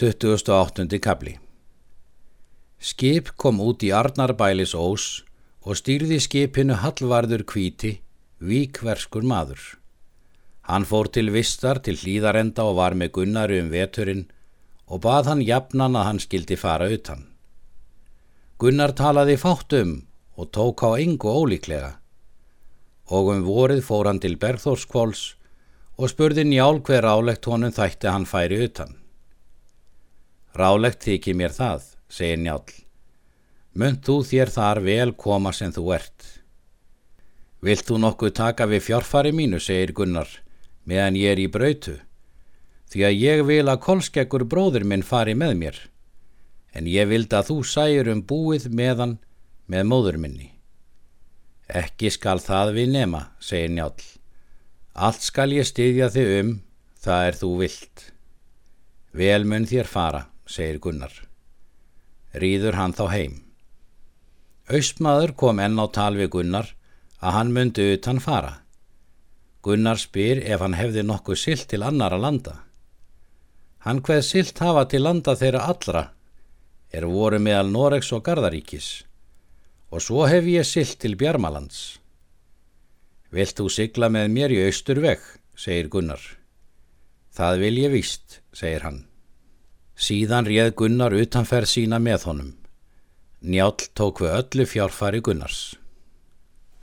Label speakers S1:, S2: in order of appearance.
S1: 28. kabli Skip kom út í Arnarbælis ós og stýrði skipinu Hallvarður kvíti, víkverskur maður. Hann fór til vistar til hlýðarenda og var með Gunnari um veturinn og bað hann jafnan að hann skildi fara utan. Gunnar talaði fátt um og tók á yngu ólíklega og um vorið fór hann til Bergþórskvóls og spurði njál hver rálegt honum þætti hann færi utan. Rálegt þykir mér það, segir njál. Mönd þú þér þar vel koma sem þú ert. Vilt þú nokkuð taka við fjárfari mínu, segir Gunnar, meðan ég er í brautu, því að ég vil að kolskekkur bróður minn fari með mér, en ég vild að þú sæjur um búið meðan með móður minni. Ekki skal það við nema, segir njál. Allt skal ég styðja þig um, það er þú vilt. Vel mun þér fara, segir Gunnar. Rýður hann þá heim. Austmaður kom enn á tal við Gunnar að hann myndi utan fara. Gunnar spyr ef hann hefði nokkuð silt til annara landa. Hann hveð silt hafa til landa þeirra allra er voru meðal Noregs og Gardaríkis og svo hef ég silt til Bjarmalands. Vilt þú sigla með mér í austur veg, segir Gunnar. Það vil ég víst, segir hann. Síðan réð Gunnar utanferð sína með honum. Njál tók við öllu fjárfari Gunnars.